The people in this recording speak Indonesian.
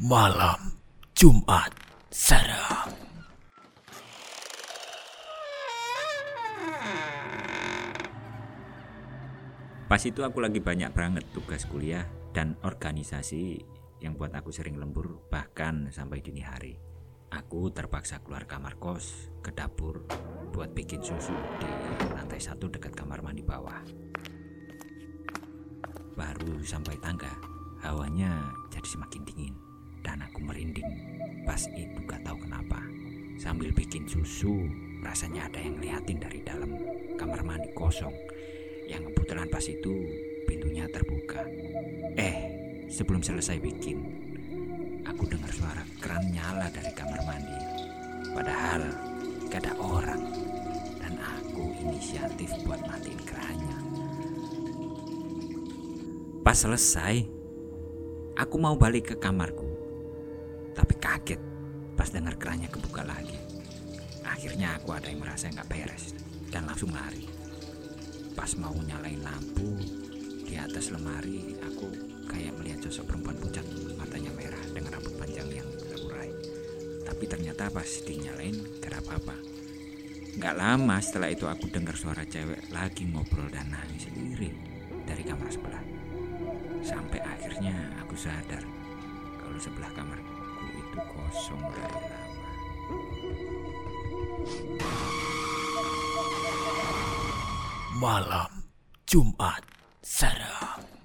Malam Jumat Seram. Pas itu aku lagi banyak banget tugas kuliah dan organisasi yang buat aku sering lembur bahkan sampai dini hari. Aku terpaksa keluar kamar kos ke dapur buat bikin susu di lantai satu dekat kamar mandi bawah. Baru sampai tangga, hawanya jadi semakin dingin dan aku merinding. Pas itu gak tahu kenapa. Sambil bikin susu, rasanya ada yang liatin dari dalam kamar mandi kosong yang kebetulan pas itu pintunya terbuka. Eh, sebelum selesai bikin, aku dengar suara keran nyala dari kamar mandi. Padahal Pas selesai, aku mau balik ke kamarku. Tapi kaget pas dengar kerannya kebuka lagi. Akhirnya aku ada yang merasa nggak beres dan langsung lari. Pas mau nyalain lampu di atas lemari, aku kayak melihat sosok perempuan pucat, matanya merah dengan rambut panjang yang terurai. Tapi ternyata pas dinyalain ada apa-apa. Gak lama setelah itu aku dengar suara cewek lagi ngobrol dan nangis sendiri dari kamar sebelah. Sampai akhirnya aku sadar kalau sebelah kamarku itu kosong dari lama. Malam Jumat Seram.